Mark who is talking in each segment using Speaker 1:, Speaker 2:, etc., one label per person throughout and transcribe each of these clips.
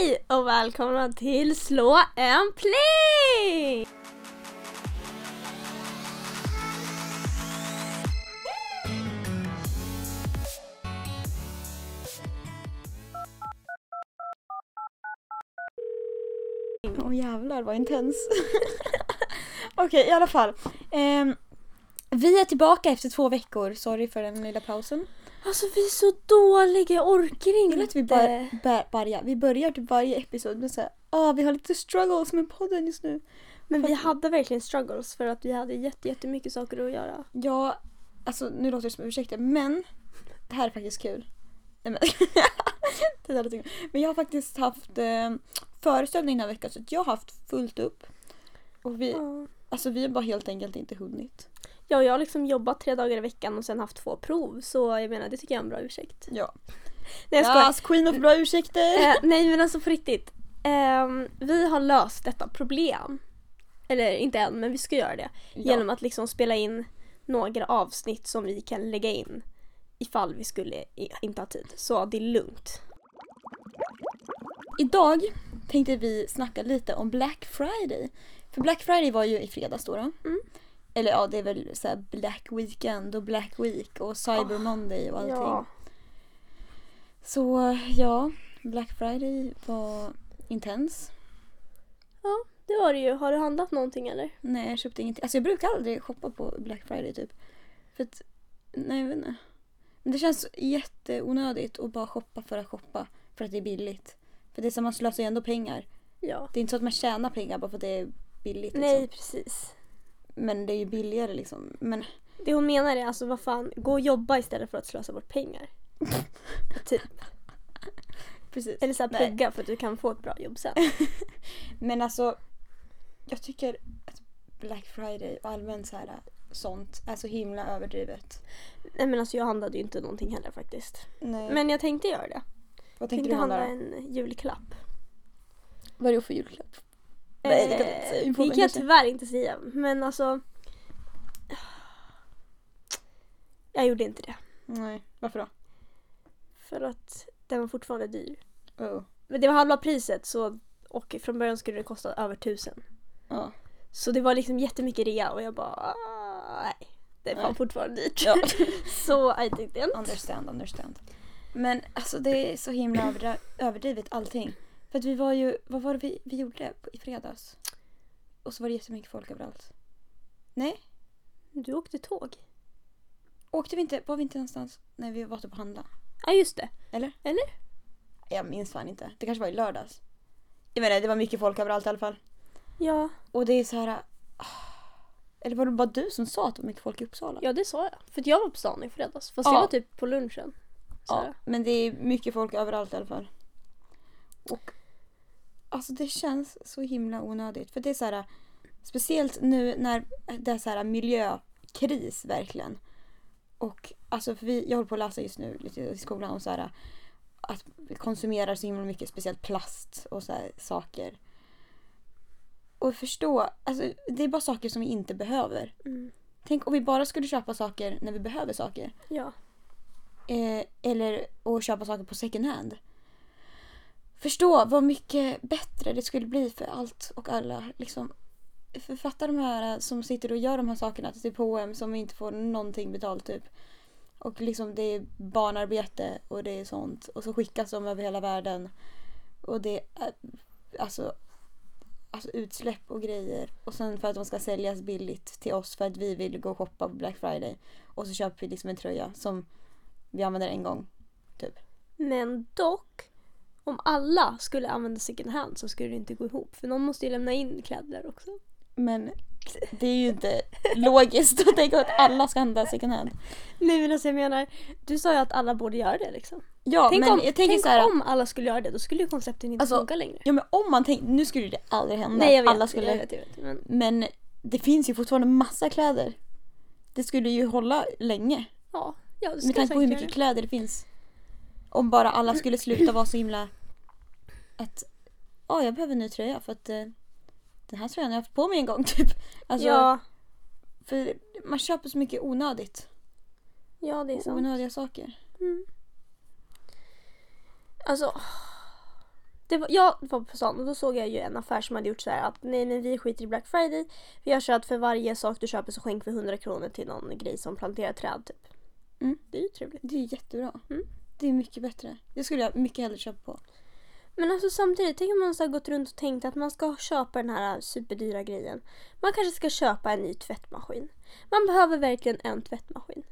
Speaker 1: Hej och välkomna till Slå en pling!
Speaker 2: Åh jävlar vad intens. Okej i alla fall. Um, vi är tillbaka efter två veckor. Sorry för den lilla pausen.
Speaker 1: Alltså vi är så dåliga, jag orkar inte.
Speaker 2: att vi bör, bör, börja. Vi börjar typ varje episod med såhär, ah vi har lite struggles med podden just nu.
Speaker 1: Men vi hade verkligen struggles för att vi hade jätte, jättemycket saker att göra.
Speaker 2: Ja, alltså nu låter det som ursäkter men det här är faktiskt kul. Nej, men, det kul. men jag har faktiskt haft eh, föreställning den här veckan så att jag har haft fullt upp. Och vi,
Speaker 1: Ja.
Speaker 2: alltså vi har bara helt enkelt inte hunnit.
Speaker 1: Ja, jag har liksom jobbat tre dagar i veckan och sen haft två prov så jag menar det tycker jag är en bra ursäkt.
Speaker 2: Ja.
Speaker 1: Nej jag skojar.
Speaker 2: Yes, queen of bra ursäkter!
Speaker 1: Eh, nej men alltså på riktigt. Ehm, vi har löst detta problem. Eller inte än men vi ska göra det.
Speaker 2: Ja.
Speaker 1: Genom att liksom spela in några avsnitt som vi kan lägga in ifall vi skulle inte ha tid. Så det är lugnt.
Speaker 2: Idag tänkte vi snacka lite om Black Friday. För Black Friday var ju i fredags då. då.
Speaker 1: Mm.
Speaker 2: Eller ja, det är väl så här Black Weekend och Black Week och Cyber Monday och allting.
Speaker 1: Ja.
Speaker 2: Så ja, Black Friday var intens.
Speaker 1: ja, det var det ju. Har du handlat någonting eller?
Speaker 2: Nej, jag köpte ingenting. Alltså jag brukar aldrig shoppa på Black Friday typ. För att, nej jag vet inte. Men det känns jätteonödigt att bara shoppa för att shoppa. För att det är billigt. För det är som man slösar ju ändå pengar.
Speaker 1: Ja.
Speaker 2: Det är inte så att man tjänar pengar bara för att det är billigt. Liksom.
Speaker 1: Nej precis.
Speaker 2: Men det är ju billigare liksom. Men
Speaker 1: Det hon menar är alltså vad fan, gå och jobba istället för att slösa bort pengar. typ.
Speaker 2: precis.
Speaker 1: Eller
Speaker 2: Nej.
Speaker 1: plugga för att du kan få ett bra jobb sen.
Speaker 2: Men alltså, jag tycker att Black Friday och allmänt så här sånt är så himla överdrivet.
Speaker 1: Nej men alltså jag handlade ju inte någonting heller faktiskt.
Speaker 2: Nej.
Speaker 1: Men jag tänkte göra det.
Speaker 2: vad
Speaker 1: tänkte
Speaker 2: tänkte du handla
Speaker 1: handla
Speaker 2: då?
Speaker 1: en julklapp.
Speaker 2: Vad är det för julklapp? Nej, det kan du inte säga
Speaker 1: Eh, Det kan jag tyvärr inte säga. Men alltså. Jag gjorde inte det.
Speaker 2: Nej, varför då?
Speaker 1: För att den var fortfarande dyr.
Speaker 2: Oh.
Speaker 1: Men det var halva priset så, och från början skulle det kosta över tusen.
Speaker 2: Ja.
Speaker 1: Så det var liksom jättemycket rea och jag bara "Ah, nej. Det är fan
Speaker 2: Nej.
Speaker 1: fortfarande dyrt.
Speaker 2: ja.
Speaker 1: så I didn't.
Speaker 2: understand, understand. Men alltså det är så himla överdrivet allting. För att vi var ju, vad var det vi, vi gjorde i fredags? Och så var det jättemycket folk överallt. Nej?
Speaker 1: Du åkte tåg.
Speaker 2: Åkte vi inte, var vi inte någonstans när vi var typ och handla?
Speaker 1: Ja just det.
Speaker 2: Eller?
Speaker 1: Eller?
Speaker 2: Jag minns fan inte. Det kanske var i lördags. Jag menar det var mycket folk överallt i alla fall.
Speaker 1: Ja.
Speaker 2: Och det är så här. ah, Eller var det bara du som sa att det var mycket folk i Uppsala?
Speaker 1: Ja det sa jag. För att jag var på stan i fredags. Fast
Speaker 2: Ja.
Speaker 1: jag var typ på lunchen. Så
Speaker 2: Ja, men det är mycket folk överallt i alla fall. Och alltså det känns så himla onödigt. För det är så här, speciellt nu när det är så här miljökris verkligen. Och alltså för vi, jag håller på att läsa just nu lite i skolan om så här att vi konsumerar så himla mycket speciellt plast och så här saker. Och förstå, alltså det är bara saker som vi inte behöver.
Speaker 1: Mm.
Speaker 2: Tänk om vi bara skulle köpa saker när vi behöver saker.
Speaker 1: Ja.
Speaker 2: Eh, eller att köpa saker på second hand. Förstå vad mycket bättre det skulle bli för allt och alla. Liksom, författa de här som sitter och gör de här sakerna till H&M som inte får någonting betalt typ. Och liksom det är barnarbete och det är sånt. Och så skickas de över hela världen. Och det är alltså, alltså utsläpp och grejer. Och sen för att de ska säljas billigt till oss för att vi vill gå och shoppa på Black Friday. Och så köper vi liksom en tröja som vi använder en gång. Typ.
Speaker 1: Men dock, om alla skulle använda second hand så skulle det inte gå ihop. För någon måste ju lämna in kläder också.
Speaker 2: Men det är ju inte logiskt att tänka att alla ska använda second hand.
Speaker 1: Nej men alltså jag menar, du sa ju att alla borde göra det liksom.
Speaker 2: Ja
Speaker 1: tänk
Speaker 2: men
Speaker 1: om,
Speaker 2: jag tänker
Speaker 1: tänk
Speaker 2: så här.
Speaker 1: om alla skulle göra det, då skulle ju konceptet inte
Speaker 2: Alltså,
Speaker 1: funka längre.
Speaker 2: Ja men om man tänker, nu skulle det aldrig hända.
Speaker 1: Nej jag vet,
Speaker 2: alla skulle,
Speaker 1: jag vet, jag vet. Men,
Speaker 2: Men det finns ju fortfarande massa kläder. Det skulle ju hålla länge.
Speaker 1: ja, ja det
Speaker 2: Med
Speaker 1: skulle
Speaker 2: tanke på hur mycket kläder det finns. Om bara alla skulle sluta vara så himla att ja, jag behöver en ny tröja för att eh, den här tröjan har jag haft på mig en gång typ. Alltså,
Speaker 1: Ja,
Speaker 2: För man köper så mycket onödigt.
Speaker 1: ja det är sant.
Speaker 2: Onödiga saker.
Speaker 1: Mm. Alltså, det var, jag var på stan och då såg jag ju en affär som hade gjort så här att nej men vi skiter i Black Friday. Vi så att för varje sak du köper så skänker vi 100 kronor till någon grej som planterar träd typ.
Speaker 2: Mm.
Speaker 1: Det är ju trevligt.
Speaker 2: Det är jättebra.
Speaker 1: Mm.
Speaker 2: Det är mycket bättre. Det skulle jag mycket hellre köpa på.
Speaker 1: Men alltså samtidigt, tänk om man så har gått runt och tänkt att man ska köpa den här superdyra grejen. Man kanske ska köpa en ny tvättmaskin. Man behöver verkligen en tvättmaskin.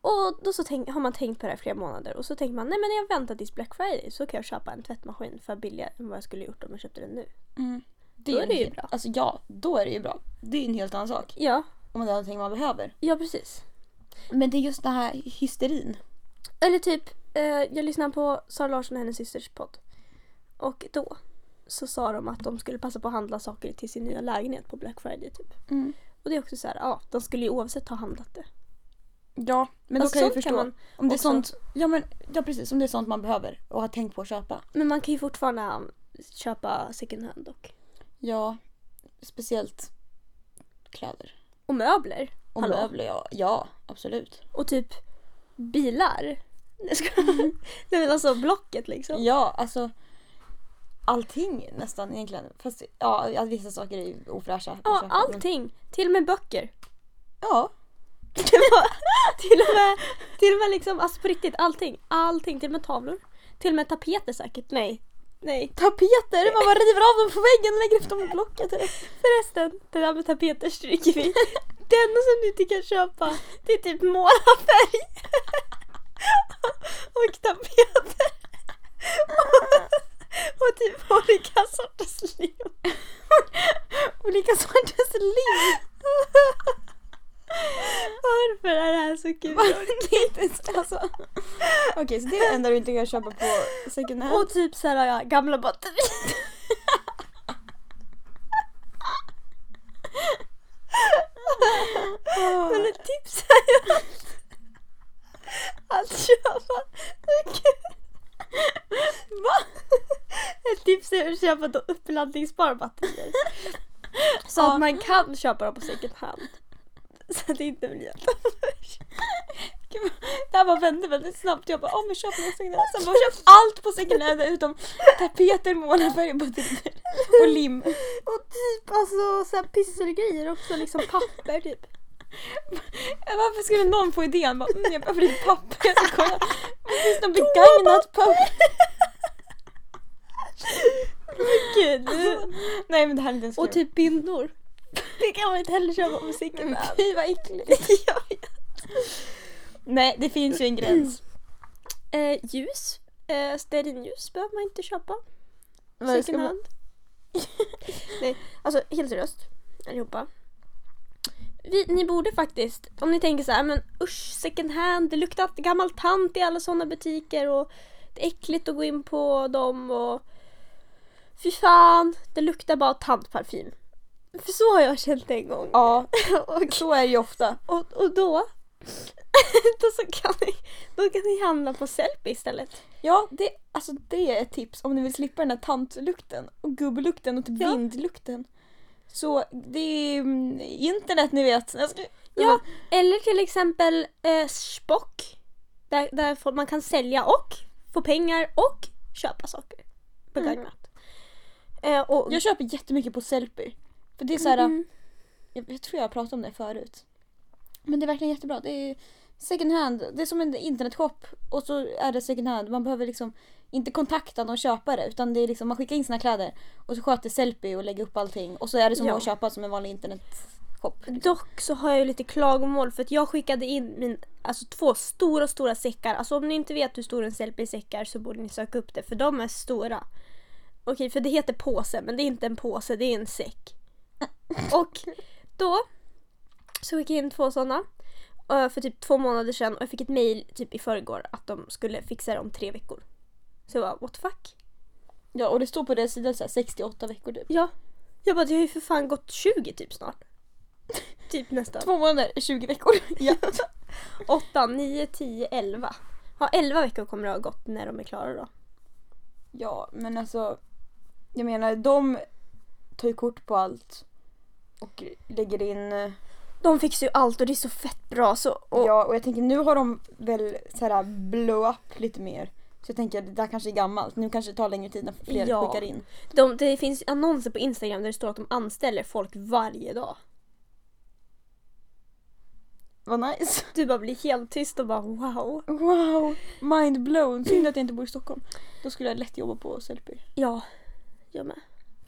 Speaker 1: Och då så tänk, har man tänkt på det här flera månader och så tänker man nej men jag väntar tills Black Friday så kan jag köpa en tvättmaskin för billigare än vad jag skulle gjort om jag köpte den nu.
Speaker 2: Det
Speaker 1: Då är det ju bra.
Speaker 2: Alltså ja, då är det ju bra. Det är en helt annan sak.
Speaker 1: Ja,
Speaker 2: Om det är någonting man behöver.
Speaker 1: ja precis.
Speaker 2: Men det är just den här hysterin.
Speaker 1: Eller typ, eh, jag lyssnade på Sara Larsson och hennes systers podd. Och då så sa de att de skulle passa på att handla saker till sin nya lägenhet på Black Friday typ.
Speaker 2: Mm.
Speaker 1: Och det är också så här, ja, de skulle ju oavsett ha handlat det.
Speaker 2: Ja, men
Speaker 1: Alltså,
Speaker 2: då kan jag ju förstå.
Speaker 1: man
Speaker 2: om det är
Speaker 1: också-
Speaker 2: sånt, ja men ja precis, om det är sånt man behöver och har tänkt på att köpa.
Speaker 1: Men man kan ju fortfarande um, köpa second hand dock.
Speaker 2: Ja, speciellt kläder.
Speaker 1: Och möbler.
Speaker 2: Och
Speaker 1: Hallå?
Speaker 2: möbler, ja, ja absolut.
Speaker 1: Och typ bilar. Nej men alltså Blocket liksom.
Speaker 2: Ja, alltså allting nästan egentligen. Fast ja, vissa saker är ju ofräscha.
Speaker 1: Ja,
Speaker 2: men-
Speaker 1: allting. Till och med böcker.
Speaker 2: Ja,
Speaker 1: till och med, till och med liksom, alltså på riktigt allting. Allting. Till och med tavlor. Till och med tapeter säkert. Nej. Nej.
Speaker 2: tapeter! Man bara river av dem på väggen och lägger upp dem i blocket.
Speaker 1: Förresten, det där med tapeter stryker vi. Det enda som du inte kan köpa det är typ målarfärg. Och tapeter. Och typ olika sorters lim.
Speaker 2: Olika sorters lim.
Speaker 1: Varför är det här så kul?
Speaker 2: det är inte så- alltså. Okej, så det är det enda du inte kan köpa på second hand.
Speaker 1: Och typ såhär ja, gamla batterier. Men ett tips är ju att, att köpa... Va? Ett tips är att köpa då uppladdningsbara batterier. Så att man kan köpa dem på second hand. Så att det inte blir jätte...
Speaker 2: Det här bara vände väldigt snabbt. Jag bara, åh men köp något second hand. Sen bara köp allt på second hand utom tapeter, målarfärg, batterier och lim.
Speaker 1: Och typ alltså så här pysselgrejer också, liksom papper typ.
Speaker 2: Varför skulle någon få idén? Bara, mm, jag behöver lite papper. Jag ska kolla. Finns det något begagnat papper?
Speaker 1: Gud.
Speaker 2: Nej men det här är inte ens
Speaker 1: Och
Speaker 2: kul.
Speaker 1: typ bindor. Det kan man inte heller köpa på second
Speaker 2: Men
Speaker 1: hand.
Speaker 2: Fy vad äckligt.
Speaker 1: Jag vet.
Speaker 2: Nej det finns ju en gräns.
Speaker 1: Eh, ljus. Eh, stearinljus behöver man inte köpa.
Speaker 2: Vad
Speaker 1: Second hand. Nej, alltså helt seriöst allihopa. Vi, ni borde faktiskt, om ni tänker så här, men usch second hand, det luktar gammal tant i alla sådana butiker och det är äckligt att gå in på dem och fy fan, det luktar bara tantparfym. För så har jag känt en gång.
Speaker 2: Ja,
Speaker 1: och,
Speaker 2: så är det ju ofta.
Speaker 1: och, och då, då, så kan ni, då kan ni handla på Sellpy istället.
Speaker 2: Ja, det, alltså det är ett tips om ni vill slippa den där tantlukten och gubbelukten och typ
Speaker 1: Ja.
Speaker 2: vindlukten. Så det är mm, internet ni vet. Jag ska,
Speaker 1: Ja, eller till exempel eh, Spock. Där, där får, man kan sälja och få pengar och köpa saker. Begagnat. Eh, och,
Speaker 2: Jag köper jättemycket på Sellpy. För det är så här,
Speaker 1: Mm.
Speaker 2: jag, jag tror jag har pratat om det förut. Men det är verkligen jättebra. Det är second hand. Det är som en internetshop och så är det second hand. Man behöver liksom inte kontakta någon köpare utan det är liksom man skickar in sina kläder och så sköter Sellpy och lägger upp allting och så är det som
Speaker 1: Ja.
Speaker 2: att köpa som en vanlig internetshop.
Speaker 1: Dock så har jag ju lite klagomål för att jag skickade in min, alltså två stora, stora säckar. Alltså om ni inte vet hur stor en Sellpy-säck är så borde ni söka upp det för de är stora. Okej, för det heter påse men det är inte en påse, det är en säck. Och då så skickade jag in två sådana för typ två månader sedan och jag fick ett mail typ i förrgår att de skulle fixa det om tre veckor. Så jag bara, what the fuck?
Speaker 2: Ja och det står på deras sida så här 68 veckor typ.
Speaker 1: Ja. Jag bara, det har ju för fan gått 20 typ snart. typ nästan.
Speaker 2: Två månader är 20 veckor.
Speaker 1: Ja. 8, 9, 10, 11. Ja, 11 veckor kommer det ha gått när de är klara då.
Speaker 2: Ja, men alltså. Jag menar, de tar ju kort på allt. Och lägger in.
Speaker 1: De fixar ju allt och det är så fett bra så. Och,
Speaker 2: Ja, och jag tänker nu har de väl så här blow up lite mer. Så jag tänker det där kanske är gammalt. Nu kanske det tar längre tid när fler
Speaker 1: Ja.
Speaker 2: skickar in.
Speaker 1: De, det finns annonser på Instagram där det står att de anställer folk varje dag.
Speaker 2: Vad nice.
Speaker 1: Du bara blir helt tyst och bara wow.
Speaker 2: Wow, mind blown. Synd att jag inte bor i Stockholm. Då skulle jag lätt jobba på Sellpy.
Speaker 1: Ja, jag med.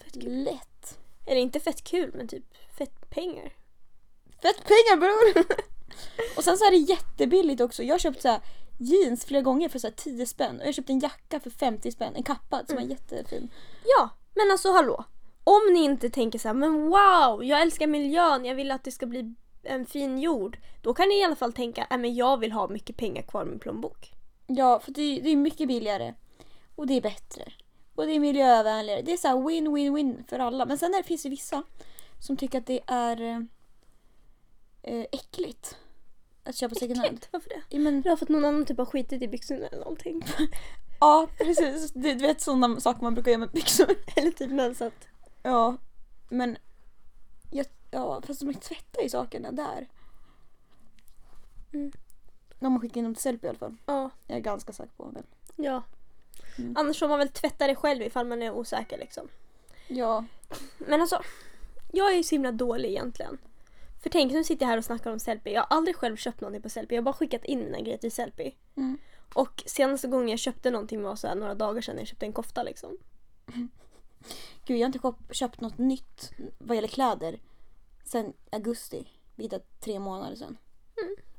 Speaker 1: Fett kul.
Speaker 2: Lätt.
Speaker 1: Eller inte fett kul men typ fett pengar.
Speaker 2: Fett pengar bror! och sen så är det jättebilligt också. Jag har köpt så här jeans flera gånger för så här 10 spänn. Och jag har köpt en jacka för 50 spänn. En kappa som är jättefin.
Speaker 1: Ja, men alltså hallå. Om ni inte tänker så här, men wow, jag älskar miljön, jag vill att det ska bli en fin jord. Då kan ni i alla fall tänka, nej men jag vill ha mycket pengar kvar i min plånbok.
Speaker 2: Ja, för det är, det är mycket billigare. Och det är bättre. Och det är miljövänligare. Det är så här win-win-win för alla. Men sen är det, finns det vissa som tycker att det är eh, äckligt. Att köpa second hand.
Speaker 1: Äckligt, varför det?
Speaker 2: Ja, men,
Speaker 1: för att någon annan typ har skitit i byxorna eller någonting.
Speaker 2: ja precis. Du, du vet sådana saker man brukar göra med byxor.
Speaker 1: eller typ mensat.
Speaker 2: Ja, men... Jag, ja, fast de tvättar ju sakerna där.
Speaker 1: Mm.
Speaker 2: När man skickar in dem till Sellpy i alla fall.
Speaker 1: Ja,
Speaker 2: Jag är ganska säker på. Men.
Speaker 1: ja.
Speaker 2: Mm.
Speaker 1: Annars får man väl tvätta det själv ifall man är osäker liksom.
Speaker 2: Ja.
Speaker 1: Men alltså, jag är ju så himla dålig egentligen. För tänk, nu sitter jag här och snackar om Sellpy. Jag har aldrig själv köpt någonting på Sellpy. Jag har bara skickat in mina grejer till Sellpy.
Speaker 2: Mm.
Speaker 1: Och senaste gången jag köpte någonting var så här några dagar sedan. Jag köpte en kofta liksom.
Speaker 2: Gud, jag har inte köpt något nytt vad gäller kläder sen augusti. Vilket tre månader sedan.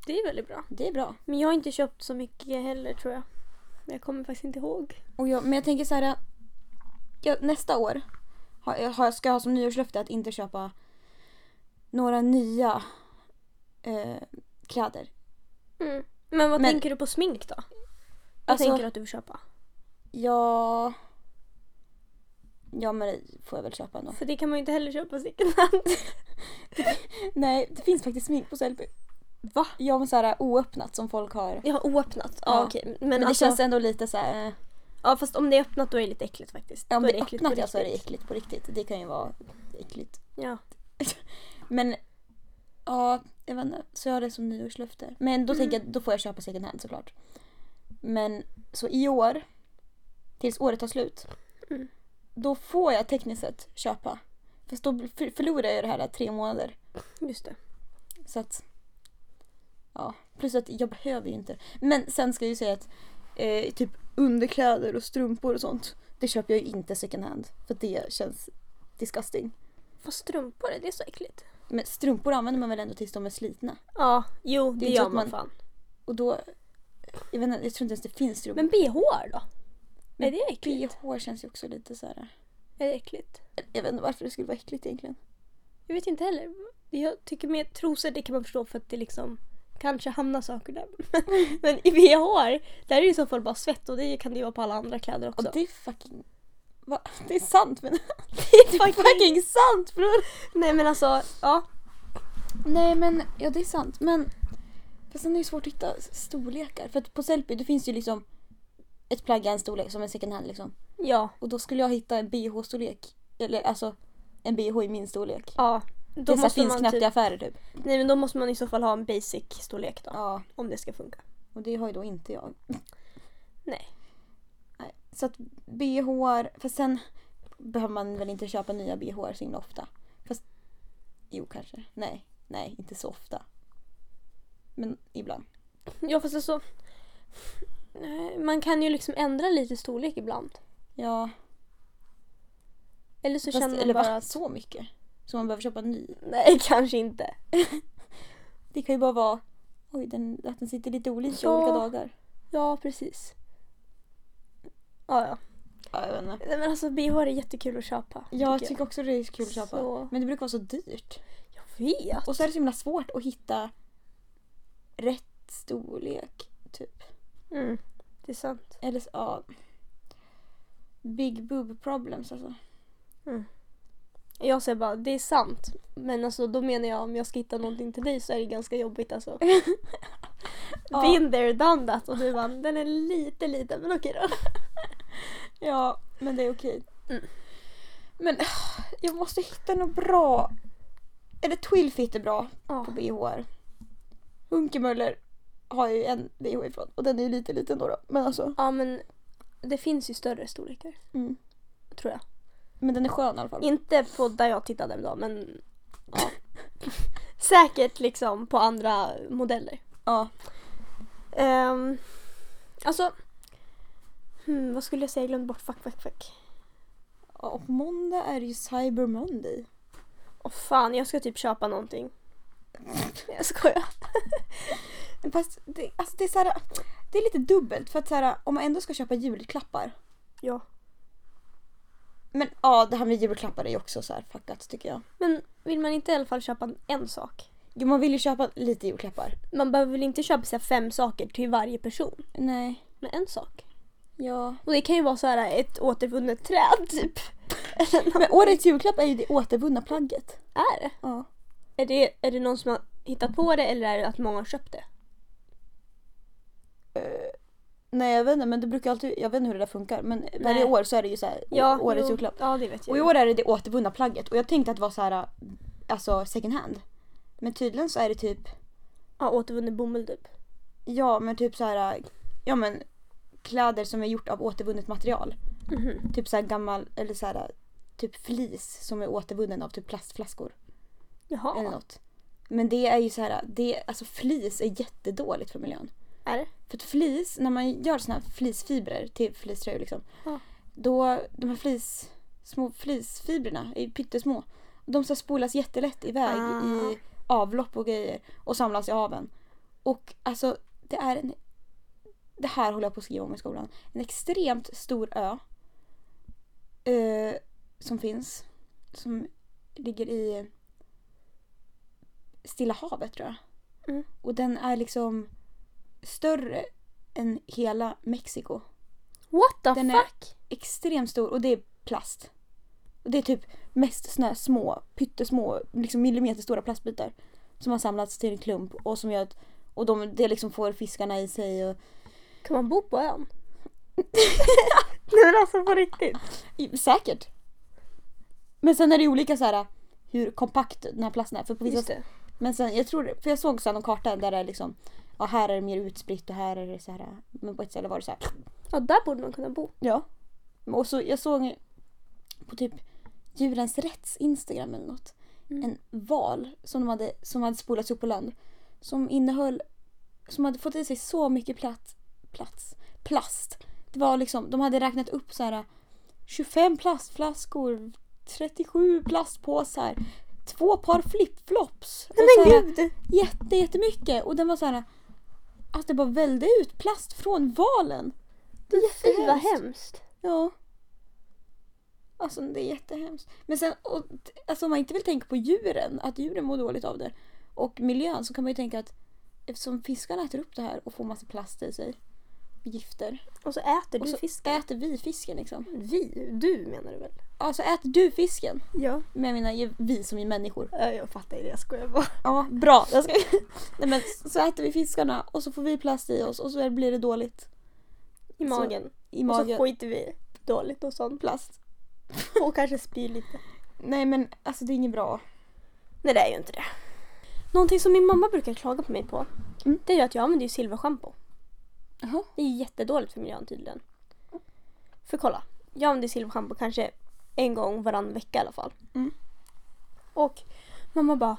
Speaker 1: Det är väldigt bra.
Speaker 2: Det är bra.
Speaker 1: Men jag har inte köpt så mycket heller tror jag. Jag kommer faktiskt inte ihåg.
Speaker 2: Och jag, men jag tänker så här. Jag, nästa år har, har, ska jag ha som nyårslöfte att inte köpa några nya eh, kläder.
Speaker 1: Mm. Men vad
Speaker 2: Men-
Speaker 1: tänker du på smink då? Vad
Speaker 2: Alltså-
Speaker 1: tänker du att du vill köpa?
Speaker 2: Ja... Ja men det får jag väl köpa ändå.
Speaker 1: För det kan man ju inte heller köpa second hand.
Speaker 2: Nej, det finns faktiskt smink på Sellpy.
Speaker 1: Va?
Speaker 2: Ja men såhär oöppnat som folk har.
Speaker 1: Jag har oöppnat. Ja,
Speaker 2: Ja.
Speaker 1: okej. Men,
Speaker 2: det
Speaker 1: alltså,
Speaker 2: känns ändå lite så här. eh,
Speaker 1: Ja fast om det är öppnat då är det lite äckligt faktiskt.
Speaker 2: Ja om
Speaker 1: då
Speaker 2: det är
Speaker 1: äckligt
Speaker 2: öppnat
Speaker 1: på
Speaker 2: ja så är det
Speaker 1: riktigt.
Speaker 2: äckligt på riktigt. Det kan ju vara äckligt.
Speaker 1: Ja.
Speaker 2: Men ja, jag vet inte. Så jag har det som nyårslöfte. Men då tänker jag, då får jag köpa second hand såklart. Men så i år, tills året tar slut.
Speaker 1: Mm.
Speaker 2: Då får jag tekniskt sett köpa. Fast då för- förlorar jag det här tre månader.
Speaker 1: Just det.
Speaker 2: Så att... Ja, plus att jag behöver ju inte. Men sen ska jag ju säga att eh, typ underkläder och strumpor och sånt. Det köper jag ju inte second hand. För det känns disgusting.
Speaker 1: Fast strumpor, är det så äckligt?
Speaker 2: Men strumpor använder man väl ändå tills de är slitna.
Speaker 1: Ja, jo det,
Speaker 2: så
Speaker 1: gör man,
Speaker 2: man-
Speaker 1: fan.
Speaker 2: Och då... Jag vet inte, jag tror inte ens det finns strumpor.
Speaker 1: Men bh då? Är det äckligt?
Speaker 2: BH känns ju också lite så här.
Speaker 1: Är det äckligt?
Speaker 2: Jag vet inte varför det skulle vara äckligt egentligen.
Speaker 1: Jag vet inte heller. Jag tycker med trosor det kan man förstå för att det liksom kanske hamnar saker där. Men i bh, där är det i så fall bara svett och det kan det ju vara på alla andra kläder också.
Speaker 2: Och det är fucking... Va? Det är sant men...
Speaker 1: det är
Speaker 2: är fucking sant bror!
Speaker 1: Nej men alltså, ja.
Speaker 2: Nej men, ja det är sant. Men fast sen är det svårt att hitta storlekar. För att på Sellpy det finns ju liksom ett plagg i en storlek som är second hand liksom.
Speaker 1: Ja,
Speaker 2: Och då skulle jag hitta en bh-storlek. Eller alltså en bh i min storlek.
Speaker 1: ja. Då
Speaker 2: det
Speaker 1: måste
Speaker 2: finns
Speaker 1: man
Speaker 2: knappt i
Speaker 1: typ,
Speaker 2: affärer typ.
Speaker 1: nej men då måste man i så fall ha en basic storlek då.
Speaker 2: Ja,
Speaker 1: Om det ska funka.
Speaker 2: och det har ju då inte jag.
Speaker 1: Nej.
Speaker 2: Så att bh, fast sen behöver man väl inte köpa nya bh så himla ofta. Fast, jo kanske. Nej, nej inte så ofta. Men ibland.
Speaker 1: Ja fast alltså. Man kan ju liksom ändra lite storlek ibland.
Speaker 2: Ja,
Speaker 1: Eller så
Speaker 2: fast,
Speaker 1: känner man
Speaker 2: eller
Speaker 1: bara
Speaker 2: bara
Speaker 1: att,
Speaker 2: så mycket. Så man behöver köpa en ny.
Speaker 1: nej kanske inte.
Speaker 2: Det kan ju bara vara oj, den, att den sitter lite olika
Speaker 1: Ja.
Speaker 2: olika dagar.
Speaker 1: Ja precis. Ja ja.
Speaker 2: Ja, jag vet inte.
Speaker 1: Nej, Men alltså bh är jättekul att köpa.
Speaker 2: Jag
Speaker 1: tycker
Speaker 2: också det är kul att köpa.
Speaker 1: Så-
Speaker 2: Men det brukar vara så dyrt.
Speaker 1: jag. vet.
Speaker 2: Och så är det så himla svårt att hitta rätt storlek. Typ.
Speaker 1: Mm, det är sant.
Speaker 2: Eller så- ja. Big boob problems alltså.
Speaker 1: Jag säger bara, det är sant. Men alltså då menar jag om jag ska hitta någonting till dig så är det ganska jobbigt alltså.
Speaker 2: Ja.
Speaker 1: Been there, done that. Och du bara, den är lite liten men okej då.
Speaker 2: Ja, men det är okej.
Speaker 1: Mm.
Speaker 2: Men jag måste hitta något bra. Eller Twilfit är bra
Speaker 1: Ja.
Speaker 2: på bh. Hunkemöller har jag ju en bh ifrån och den är ju lite liten då. då. Men alltså.
Speaker 1: Ja men det finns ju större storlekar.
Speaker 2: Mm.
Speaker 1: Tror jag.
Speaker 2: Men den är skön i alla fall.
Speaker 1: Inte på där jag tittade då men ja. Säkert liksom på andra modeller.
Speaker 2: Ja.
Speaker 1: Um, alltså, hmm, vad skulle jag säga? Jag glömde bort. Fuck, fuck, fuck.
Speaker 2: Och måndag är ju Cyber Monday.
Speaker 1: Åh fan, jag ska typ köpa någonting. Jag skojar.
Speaker 2: Fast det, alltså det, är så här, det är lite dubbelt för att så här, om man ändå ska köpa julklappar.
Speaker 1: Ja.
Speaker 2: Men ja, det här med julklappar är ju också så här fuckat tycker jag.
Speaker 1: Men vill man inte i alla fall köpa en sak?
Speaker 2: Jo, man vill ju köpa lite julklappar.
Speaker 1: Man behöver väl inte köpa här, fem saker till varje person?
Speaker 2: Nej.
Speaker 1: Men en sak.
Speaker 2: Ja.
Speaker 1: Och det kan ju vara så här ett återvunnet träd typ.
Speaker 2: Men årets julklapp är ju det återvunna plagget.
Speaker 1: Är det?
Speaker 2: Ja.
Speaker 1: Är det, är det någon som har hittat på det eller är det att många har köpt det?
Speaker 2: Nej jag vet inte men det brukar alltid, jag vet inte hur det där funkar men varje år så är det ju så här, å- årets
Speaker 1: jo,
Speaker 2: julklapp.
Speaker 1: Ja, det vet jag.
Speaker 2: Och i år är det det återvunna plagget och jag tänkte att det var så här, alltså second hand. Men tydligen så är det typ,
Speaker 1: Ja, återvunnen bomull typ.
Speaker 2: ja men typ så här, ja men kläder som är gjort av återvunnet material.
Speaker 1: Mhm.
Speaker 2: Typ så här gammal, eller så här, typ flis som är återvunnen av typ plastflaskor.
Speaker 1: Jaha.
Speaker 2: Eller något. Men det är ju så här, det, alltså flis är jättedåligt för miljön.
Speaker 1: Är det?
Speaker 2: För att flis, när man gör såna här flisfibrer till fleecetröjor liksom.
Speaker 1: Ja.
Speaker 2: Då, de här flis, små flisfibrerna är ju pyttesmå. De ska spolas jättelätt iväg
Speaker 1: Ah.
Speaker 2: i avlopp och grejer och samlas i haven. Och alltså det är en, det här håller jag på att skriva om i skolan. En extremt stor ö. eh, som finns. Som ligger i Stilla havet tror jag.
Speaker 1: Mm.
Speaker 2: Och den är liksom större än hela Mexiko.
Speaker 1: What the
Speaker 2: Den är-
Speaker 1: fuck?
Speaker 2: Extremt stor och det är plast. Och det är typ mest såna här små, pyttesmå, liksom millimeterstora plastbitar. Som har samlats till en klump och som gör att och de, det liksom får fiskarna i sig. Och,
Speaker 1: Kan man bo på ön? Nej men alltså på riktigt.
Speaker 2: säkert. Men sen är det olika så här hur kompakt den här plasten är. För på vissa,
Speaker 1: Just det.
Speaker 2: men sen, jag tror, för jag såg så här någon karta där det är liksom, ja här är det mer utspritt och här är det så här. Men på ett ställe var det så här.
Speaker 1: Ja, där borde man kunna bo.
Speaker 2: Ja. Och så jag såg på typ Djurens Rätts Instagram eller något.
Speaker 1: Mm.
Speaker 2: En val som, de hade, som hade spolats upp på land. Som innehöll, som hade fått i sig så mycket plats, plats, plast. Det var liksom, de hade räknat upp så här 25 plastflaskor, 37 plastpåsar, två par flipflops. så
Speaker 1: Men
Speaker 2: här-
Speaker 1: gud!
Speaker 2: jätte, jättemycket. Och den var så här, att det bara välde ut plast från valen. Det är
Speaker 1: Fy vad
Speaker 2: jättehemskt.
Speaker 1: hemskt.
Speaker 2: Ja. Alltså det är jättehemskt. Men sen, och, alltså om man inte vill tänka på djuren, att djuren mår dåligt av det. Och miljön så kan man ju tänka att eftersom fiskarna äter upp det här och får massa plast i sig. Gifter.
Speaker 1: Och så äter
Speaker 2: Och
Speaker 1: du
Speaker 2: så
Speaker 1: fisken.
Speaker 2: äter vi fisken liksom.
Speaker 1: Vi? Du menar du väl?
Speaker 2: Alltså äter du fisken?
Speaker 1: Ja.
Speaker 2: Men jag menar ju vi som är människor.
Speaker 1: Ja, jag fattar det. Jag skojar bara.
Speaker 2: Ja, bra. Jag ska... Nej men så äter vi fiskarna och så får vi plast i oss och så blir det dåligt.
Speaker 1: I
Speaker 2: Så-
Speaker 1: magen.
Speaker 2: I
Speaker 1: Och så
Speaker 2: magen.
Speaker 1: skiter vi dåligt och sånt.
Speaker 2: Plast.
Speaker 1: Och kanske spyr lite.
Speaker 2: Nej men alltså det är inget bra.
Speaker 1: Nej det är ju inte det. Någonting som min mamma brukar klaga på mig på.
Speaker 2: Mm.
Speaker 1: Det är ju att jag använder ju silverschampo.
Speaker 2: Jaha.
Speaker 1: Det är jättedåligt för miljön tydligen. För kolla. Jag använder silverschampo kanske en gång varannan vecka i alla fall.
Speaker 2: Mm.
Speaker 1: Och mamma bara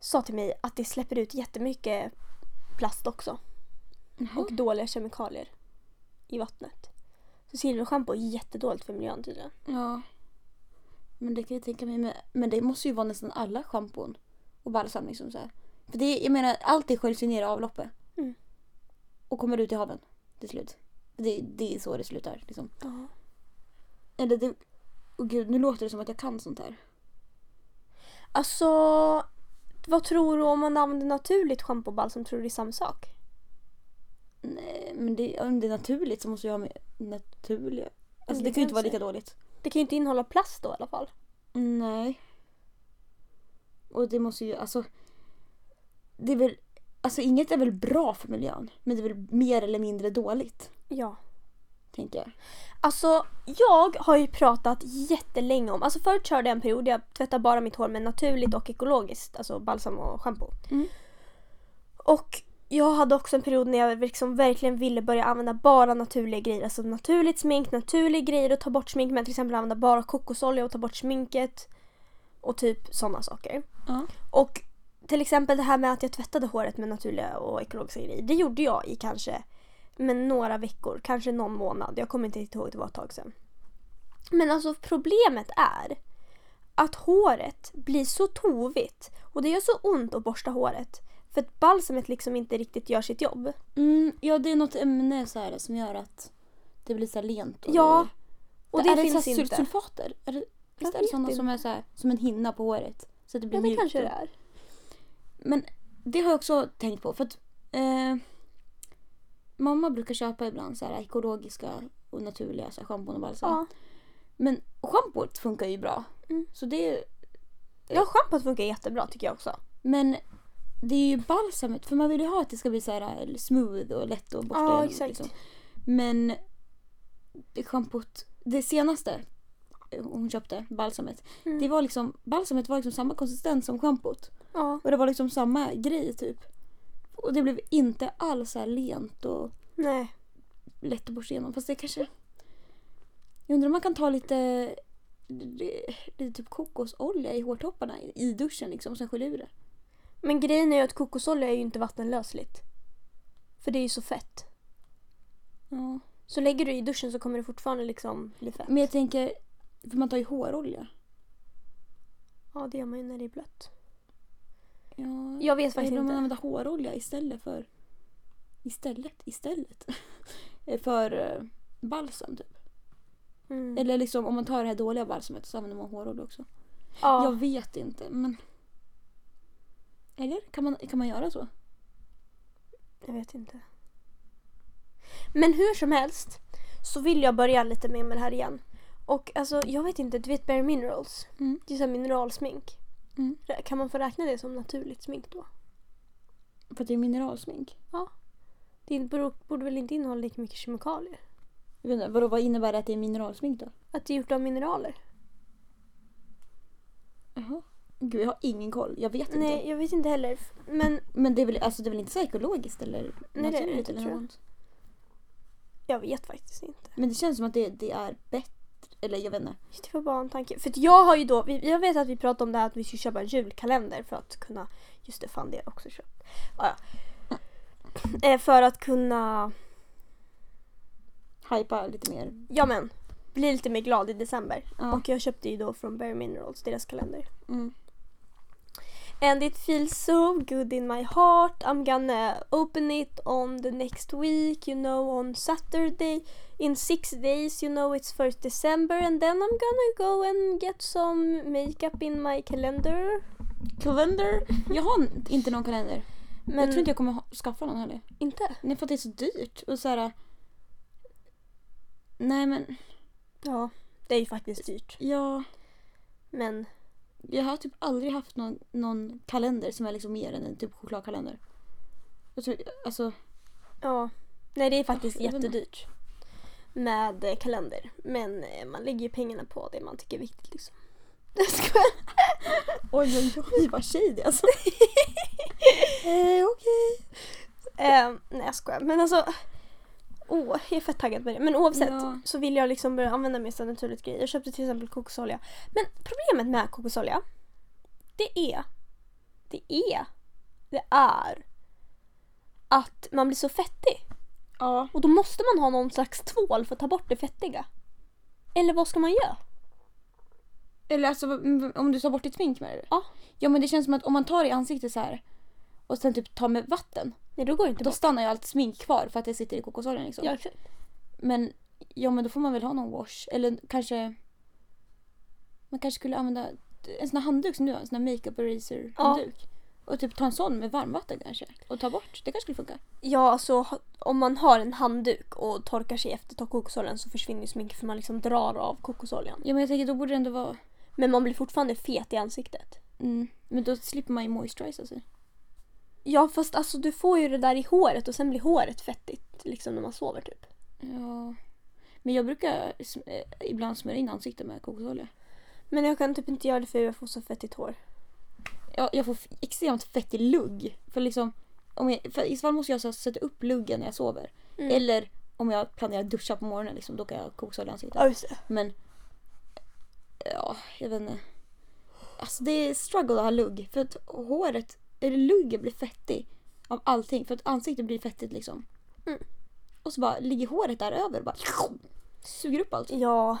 Speaker 1: sa till mig att det släpper ut jättemycket plast också.
Speaker 2: Jaha.
Speaker 1: Och dåliga kemikalier i vattnet. Så silverschampo är jättedåligt för miljön tydligen.
Speaker 2: Ja. Men det kan jag tänka mig. med- Men det måste ju vara nästan alla schampon och balsam liksom så här. För det jag menar, allt det sköljs ju ner i avloppet. Och kommer ut i haven till slut. Det, det är så det slutar liksom.
Speaker 1: Ja.
Speaker 2: Eller det... Åh gud, nu låter det som att jag kan sånt här.
Speaker 1: Alltså, vad tror du om man använder naturligt schampo och balsam? Tror du det är samma sak?
Speaker 2: Nej, men det, om det är naturligt så måste jag ha med naturliga. Alltså det,
Speaker 1: Det
Speaker 2: kan ju inte vara lika dåligt.
Speaker 1: Det kan ju inte innehålla plast då i alla fall.
Speaker 2: Nej. Och det måste ju, alltså. Det är väl, alltså inget är väl bra för miljön. Men det är väl mer eller mindre dåligt.
Speaker 1: Ja.
Speaker 2: Tänker jag.
Speaker 1: Alltså, jag har ju pratat jättelänge om, alltså förut körde jag en period jag tvättade bara mitt hår med naturligt och ekologiskt, alltså balsam och schampo.
Speaker 2: Mm.
Speaker 1: Och jag hade också en period när jag liksom verkligen ville börja använda bara naturliga grejer. Alltså naturligt smink, naturliga grejer och ta bort smink. Men till exempel använda bara kokosolja och ta bort sminket. Och typ sådana saker.
Speaker 2: Ja.
Speaker 1: Och till exempel det här med att jag tvättade håret med naturliga och ekologiska grejer. Det gjorde jag i kanske men några veckor, kanske någon månad. Jag kommer inte riktigt ihåg, det var ett tag sedan. Men alltså problemet är att håret blir så tovigt och det gör så ont att borsta håret. För att balsamet liksom inte riktigt gör sitt jobb.
Speaker 2: Mm, ja, det är något ämne så här som gör att det blir så här lent. Och
Speaker 1: Ja, och det,
Speaker 2: är det
Speaker 1: finns
Speaker 2: så här
Speaker 1: inte.
Speaker 2: sulfater? Är det, visst är det sådana
Speaker 1: inte.
Speaker 2: som är så här, som en hinna på håret? Så att det blir
Speaker 1: Ja, det
Speaker 2: mjukt.
Speaker 1: kanske det är.
Speaker 2: Men det har jag också tänkt på. För att eh, Mamma brukar köpa ibland så här ekologiska och naturliga så här schampon och balsam.
Speaker 1: Ja.
Speaker 2: Men schampot funkar ju bra.
Speaker 1: Mm.
Speaker 2: Så det,
Speaker 1: ja, schampot funkar jättebra tycker jag också.
Speaker 2: men det är ju balsamet. För man vill ju ha att det ska bli så här eh, smooth och lätt att borsta
Speaker 1: Ja,
Speaker 2: igenom,
Speaker 1: exakt.
Speaker 2: liksom. Men schampot, det senaste hon köpte, balsamet.
Speaker 1: Mm.
Speaker 2: Det var liksom, balsamet var liksom samma konsistens som schampot.
Speaker 1: Ja,
Speaker 2: Och det var liksom samma grej typ. Och det blev inte alls så här lent och
Speaker 1: nej.
Speaker 2: lätt att borsta igenom. Fast det kanske... Jag undrar om man kan ta lite, lite typ kokosolja i hårtopparna i- i duschen liksom och sen skölja ur det.
Speaker 1: Men grejen är ju att kokosolja är ju inte vattenlösligt. För det är ju så fett.
Speaker 2: Ja.
Speaker 1: Så lägger du i duschen så kommer det fortfarande liksom bli fett.
Speaker 2: Men jag tänker, för man tar ju hårolja.
Speaker 1: Ja, det gör man ju när det är blött.
Speaker 2: Ja,
Speaker 1: Jag vet faktiskt
Speaker 2: om man
Speaker 1: inte.
Speaker 2: använder hårolja istället för... Istället? Istället? för eh, balsam typ.
Speaker 1: Mm.
Speaker 2: Eller liksom om man tar det här dåliga balsamet så använder man hårolja också.
Speaker 1: Ja.
Speaker 2: Jag vet inte men... Eller? Kan man, kan man göra så?
Speaker 1: Jag vet inte. Men hur som helst så vill jag börja lite mer med det här igen. Och alltså jag vet inte, du vet Bare Minerals?
Speaker 2: Mm.
Speaker 1: Det är så här mineralsmink.
Speaker 2: Mm.
Speaker 1: Kan man få räkna det som naturligt smink då?
Speaker 2: För att det är mineralsmink.
Speaker 1: Det borde, borde väl inte innehålla lika mycket kemikalier?
Speaker 2: Jag vet inte, vadå, vad innebär det att det är mineralsmink då?
Speaker 1: Att det är gjort av mineraler?
Speaker 2: Jaha. Gud jag har ingen koll, jag vet inte.
Speaker 1: Nej, jag vet inte heller. Men
Speaker 2: Men det är väl, alltså, det är väl inte så ekologiskt eller
Speaker 1: det är det inte, tror jag. jag vet faktiskt inte.
Speaker 2: Men det känns som att det, det är bättre, eller jag vet inte.
Speaker 1: Det var bara en tanke. För jag har ju då, jag vet att vi pratade om det här att vi skulle köpa en julkalender för att kunna, just det fan det har jag också köpt. Ah, ja. Eh, För att kunna,
Speaker 2: Hypa lite mer.
Speaker 1: ja men, bli lite mer glad i december.
Speaker 2: Ja.
Speaker 1: Och jag köpte ju då från Bare Minerals, deras kalender.
Speaker 2: Mm.
Speaker 1: And it feels so good in my heart. I'm gonna open it on the next week, you know, on Saturday. In six days, you know, it's first December. And then I'm gonna go and get some makeup in my calendar.
Speaker 2: Kalender? Jag har inte någon kalender.
Speaker 1: Men
Speaker 2: Jag tror inte jag kommer skaffa någon heller.
Speaker 1: inte.
Speaker 2: Nej för att det är så dyrt. Och så här, Nej men,
Speaker 1: Ja, det är ju faktiskt dyrt.
Speaker 2: ja.
Speaker 1: Men
Speaker 2: Jag har typ aldrig haft någon, någon kalender som är liksom mer än en typ chokladkalender. Jag tror, alltså,
Speaker 1: ja, nej det är faktiskt
Speaker 2: inte.
Speaker 1: jättedyrt. Med kalender. Men eh, man lägger ju pengarna på det man tycker är viktigt liksom. Jag skojar.
Speaker 2: oj oj oj vad shady alltså. eh, Okej.
Speaker 1: Eh, nej jag skojar. Men alltså. Åh, jag är fett taggad på det. Men oavsett
Speaker 2: Ja.
Speaker 1: så vill jag liksom börja använda mer så naturligt grejer. Jag köpte till exempel kokosolja. Men problemet med kokosolja. Det är. Det är. Det är. Att man blir så fettig.
Speaker 2: Ja.
Speaker 1: Och då måste man ha någon slags tvål för att ta bort det fettiga. Eller vad ska man göra?
Speaker 2: Eller alltså om du tar bort ditt smink med det?
Speaker 1: Ja.
Speaker 2: Ja men det känns som att om man tar i ansiktet så här och sen typ tar med vatten.
Speaker 1: Nej då går det inte
Speaker 2: Då
Speaker 1: bort.
Speaker 2: stannar ju allt smink kvar för att det sitter i kokosoljan liksom.
Speaker 1: Ja, exakt.
Speaker 2: Men ja men då får man väl ha någon wash. Eller kanske man kanske skulle använda en sån här handduk som du har, en sån här makeup eraser handduk. Och typ ta en sån med varmvatten kanske. Och ta bort. Det kanske skulle funka.
Speaker 1: Ja, alltså om man har en handduk och torkar sig efter tar kokosoljan så försvinner ju sminket för man liksom drar av kokosoljan.
Speaker 2: Ja men jag tänker då borde det ändå vara...
Speaker 1: Men man blir fortfarande fet i ansiktet.
Speaker 2: Mm. Men då slipper man ju moisturisera sig.
Speaker 1: Ja, fast alltså du får ju det där i håret och sen blir håret fettigt liksom när man sover typ.
Speaker 2: Ja. Men jag brukar eh, ibland smörja in ansiktet med kokosolja.
Speaker 1: Men jag kan typ inte göra det för jag får så fettigt hår.
Speaker 2: Jag, jag får extremt fettig lugg. För liksom Om jag, för I så fall måste jag så sätta upp luggen när jag sover.
Speaker 1: Mm.
Speaker 2: Eller om jag planerar att duscha på morgonen liksom, då kan jag koka i ansiktet.
Speaker 1: Ja, just det.
Speaker 2: Men ja, jag vet inte. Alltså det är struggle att ha lugg. För att håret, eller luggen blir fettig av allting. För att ansiktet blir fettigt liksom.
Speaker 1: Mm.
Speaker 2: Och så bara ligger håret där över och bara suger upp allt.
Speaker 1: Ja,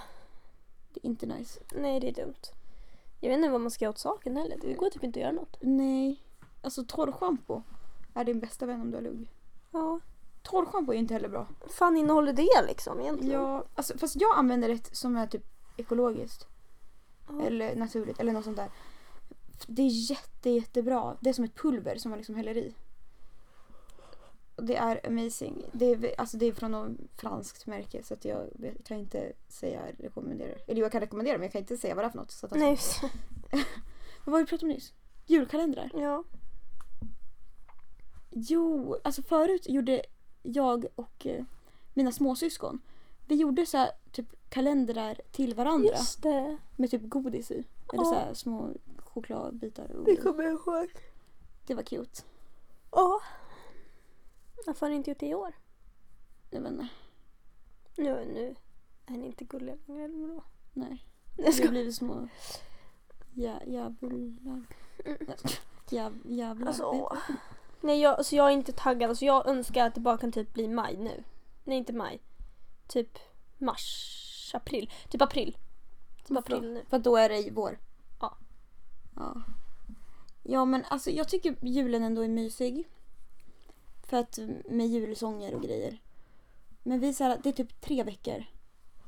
Speaker 2: Det är inte nice.
Speaker 1: nej det är dumt. Jag vet inte vad man ska göra åt saken heller. Det går typ inte att göra något.
Speaker 2: Nej. Alltså torrschampo är din bästa vän om du har lugg.
Speaker 1: Ja.
Speaker 2: Torrschampo är inte heller bra.
Speaker 1: Vad fan innehåller det liksom egentligen?
Speaker 2: Ja, alltså, fast jag använder ett som är typ ekologiskt.
Speaker 1: Ja.
Speaker 2: Eller naturligt eller något sånt där. Det är jätte, jättebra. Det är som ett pulver som man liksom häller i. Det är amazing. Det är, alltså det är från något franskt märke så att jag kan inte säga rekommenderar. Eller jag kan rekommendera men jag kan inte säga vad det är för något. Så att
Speaker 1: Nej, just det.
Speaker 2: Vad var det vi pratade om nyss? Julkalendrar?
Speaker 1: Ja.
Speaker 2: Jo, alltså förut gjorde jag och eh, mina småsyskon. Vi gjorde så här, typ kalendrar till varandra
Speaker 1: Just det.
Speaker 2: med typ godis i. Eller
Speaker 1: Ja.
Speaker 2: så här, små chokladbitar. Och
Speaker 1: Det kommer jag ihåg.
Speaker 2: det var cute.
Speaker 1: Ja. Varför har ni inte gjort det i år?
Speaker 2: Jag vet inte.
Speaker 1: Nu, nu är ni inte gulliga längre eller vadå?
Speaker 2: Nej.
Speaker 1: Jag
Speaker 2: Vi
Speaker 1: ska...
Speaker 2: har blivit små jä, jävlar.
Speaker 1: Mm.
Speaker 2: Jäv, jävlar.
Speaker 1: Alltså, åh. Nej, jag, alltså jag är inte taggad. Alltså jag önskar att det bara kan typ bli maj nu. Nej, inte maj. Typ mars, april. Typ april. Typ
Speaker 2: Varför
Speaker 1: april nu.
Speaker 2: För då är det vår.
Speaker 1: Ja.
Speaker 2: Ja. Ja men alltså jag tycker julen ändå är mysig. För att med julsånger och grejer. Men vi så här, det är typ tre veckor.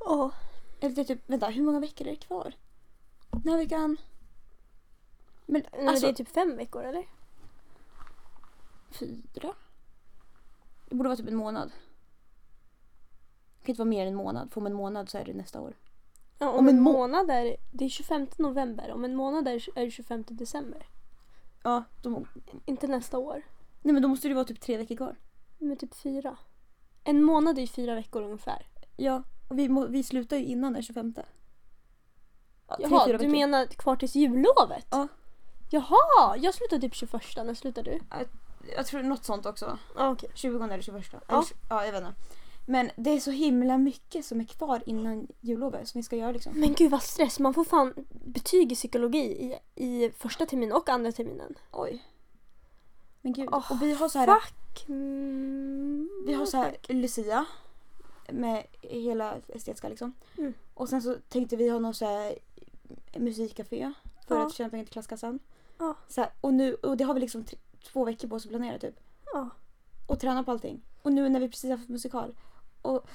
Speaker 1: Ja.
Speaker 2: Eller det är typ, vänta hur många veckor är det kvar? Den här veckan? Men
Speaker 1: Men
Speaker 2: alltså
Speaker 1: det är typ fem veckor eller?
Speaker 2: fyra? Det borde vara typ en månad. Det kan inte vara mer än en månad. För om en månad så är det nästa år.
Speaker 1: Ja, om,
Speaker 2: Om en
Speaker 1: en
Speaker 2: må-
Speaker 1: månad är det är 25 november. Om en månad är är det 25 december.
Speaker 2: Ja, de,
Speaker 1: Inte nästa år.
Speaker 2: Nej men då måste det vara typ tre veckor kvar.
Speaker 1: Men typ fyra. En månad är ju fyra veckor ungefär.
Speaker 2: Ja, och vi, må, vi slutar ju innan den 25. Ja, tre,
Speaker 1: Jaha,
Speaker 2: fyra
Speaker 1: du
Speaker 2: veckor.
Speaker 1: menar kvar tills jullovet?
Speaker 2: Ja.
Speaker 1: Jaha, jag slutar typ 21. När slutar du?
Speaker 2: Jag tror något sånt också.
Speaker 1: Ja, okej.
Speaker 2: 20 eller 21.
Speaker 1: Ja.
Speaker 2: Eller, ja, jag vet inte. Men det är så himla mycket som är kvar innan jullovet som vi ska göra liksom.
Speaker 1: Men gud vad stress. Man får fan betyg i psykologi i, i första terminen och andra terminen.
Speaker 2: Oj. Men gud.
Speaker 1: Åh,
Speaker 2: och vi har så här,
Speaker 1: Fuck. Mm,
Speaker 2: vi har så här Lucia. Med hela estetiska liksom.
Speaker 1: Mm.
Speaker 2: Och sen så tänkte vi ha någon så här musikcafé. För
Speaker 1: Ja.
Speaker 2: att tjäna pengar till klasskassan.
Speaker 1: Ja.
Speaker 2: Så här, och, nu, och det har vi liksom två veckor på oss att planera typ.
Speaker 1: Ja.
Speaker 2: Och träna på allting. Och nu när vi precis har haft musikal. Och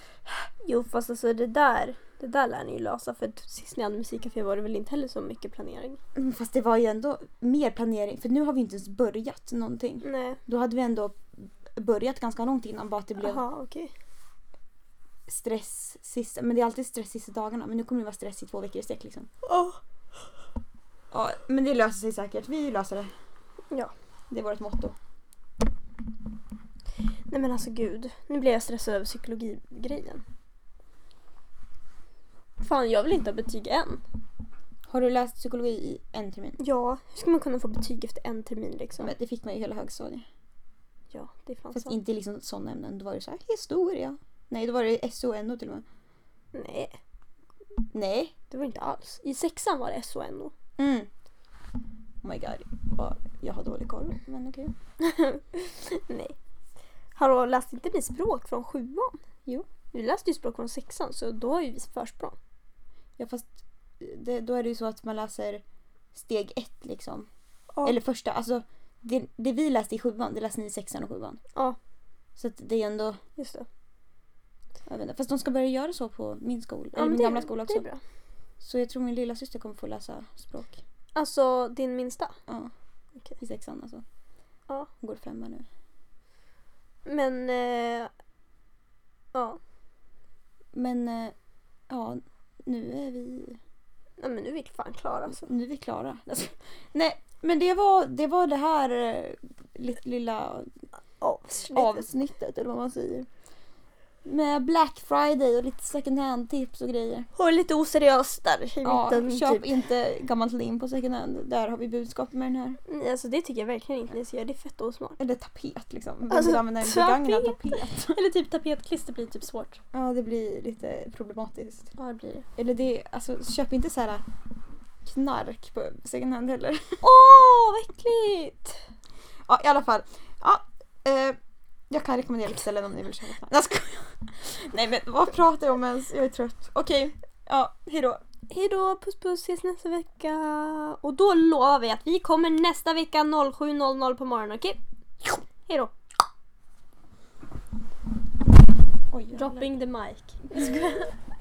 Speaker 1: Jo fast alltså det där, det där lär ni ju lösa för sist ni hade musikcafé var det väl inte heller så mycket planering.
Speaker 2: Mm, Fast det var ju ändå mer planering för nu har vi inte ens börjat någonting.
Speaker 1: Nej.
Speaker 2: Då hade vi ändå börjat ganska långt innan bara att det blev
Speaker 1: Jaha okej.
Speaker 2: stress sista, men det är alltid stress sista dagarna men nu kommer det vara stress i två veckor i sträck liksom.
Speaker 1: Ja.
Speaker 2: Ja men det löser sig säkert, vi löser det.
Speaker 1: Ja.
Speaker 2: Det är vårt motto.
Speaker 1: Nej men alltså gud. Nu blir jag stressad över psykologigrejen. Fan jag vill inte ha betyg än.
Speaker 2: Har du läst psykologi i en termin?
Speaker 1: Ja, hur ska man kunna få betyg efter en termin liksom?
Speaker 2: Men det fick man ju hela högstadiet.
Speaker 1: Ja, det är fan
Speaker 2: Fast
Speaker 1: sant.
Speaker 2: inte liksom sådana ämnen, då var det så här historia. Nej då var det SO och NO till och med.
Speaker 1: Nej,
Speaker 2: Nej.
Speaker 1: det var inte alls. I sexan var det SO och NO.
Speaker 2: Mm. Oh my god, jag har dålig koll men okej.
Speaker 1: Nej. Hallå, läste inte ni språk från sjuan?
Speaker 2: Jo.
Speaker 1: Vi läste ju språk från sexan så då har ju vi försprång.
Speaker 2: Ja fast det, då är det ju så att man läser steg ett liksom.
Speaker 1: Ja.
Speaker 2: Eller första, alltså det, det vi läste i sjuan, det läste ni i sexan och sjuan.
Speaker 1: Ja,
Speaker 2: Så att det är ändå,
Speaker 1: just det.
Speaker 2: jag vet inte, fast de ska börja göra så på min skola,
Speaker 1: Ja,
Speaker 2: eller min gamla skola också.
Speaker 1: Det är bra.
Speaker 2: Så jag tror min lilla syster kommer få läsa språk.
Speaker 1: Alltså din minsta?
Speaker 2: Ja.
Speaker 1: Okej.
Speaker 2: I sexan alltså.
Speaker 1: Ja.
Speaker 2: Hon går femma nu.
Speaker 1: Men... Eh, ja.
Speaker 2: Men eh, ja, nu är vi,
Speaker 1: Nej men nu är vi fan klara alltså.
Speaker 2: nu är vi klara. Alltså, nej, men det var det, var det här eh, lite lilla
Speaker 1: Avsnitt.
Speaker 2: avsnittet eller vad man säger. Med Black Friday och lite second hand tips och grejer.
Speaker 1: Och lite oseriöst där i
Speaker 2: Ja,
Speaker 1: mitten.
Speaker 2: köp
Speaker 1: typ.
Speaker 2: inte gammalt lim på second hand. Där har vi budskap med den här.
Speaker 1: Nej, Alltså det tycker jag verkligen inte ni ska göra. Det är fett osmart.
Speaker 2: Eller tapet liksom. Vem
Speaker 1: Alltså,
Speaker 2: använda en
Speaker 1: tapet.
Speaker 2: begagnad tapet?
Speaker 1: Eller typ tapetklister blir typ svårt.
Speaker 2: Ja, det blir lite problematiskt.
Speaker 1: Ja det blir det.
Speaker 2: Eller det, alltså köp inte så här knark på second hand heller.
Speaker 1: Åh vad äckligt!
Speaker 2: Ja, i alla fall. Ja, eh, jag kan rekommendera lite om ni vill köpa knark. Nej men vad pratar jag om ens? Jag är trött. Okej, okay. ja hejdå.
Speaker 1: Hejdå, puss puss, ses nästa vecka. Och då lovar vi att vi kommer nästa vecka 07.00 på morgonen, okej? Okay? Hejdå.
Speaker 2: Oj,
Speaker 1: Dropping the mic.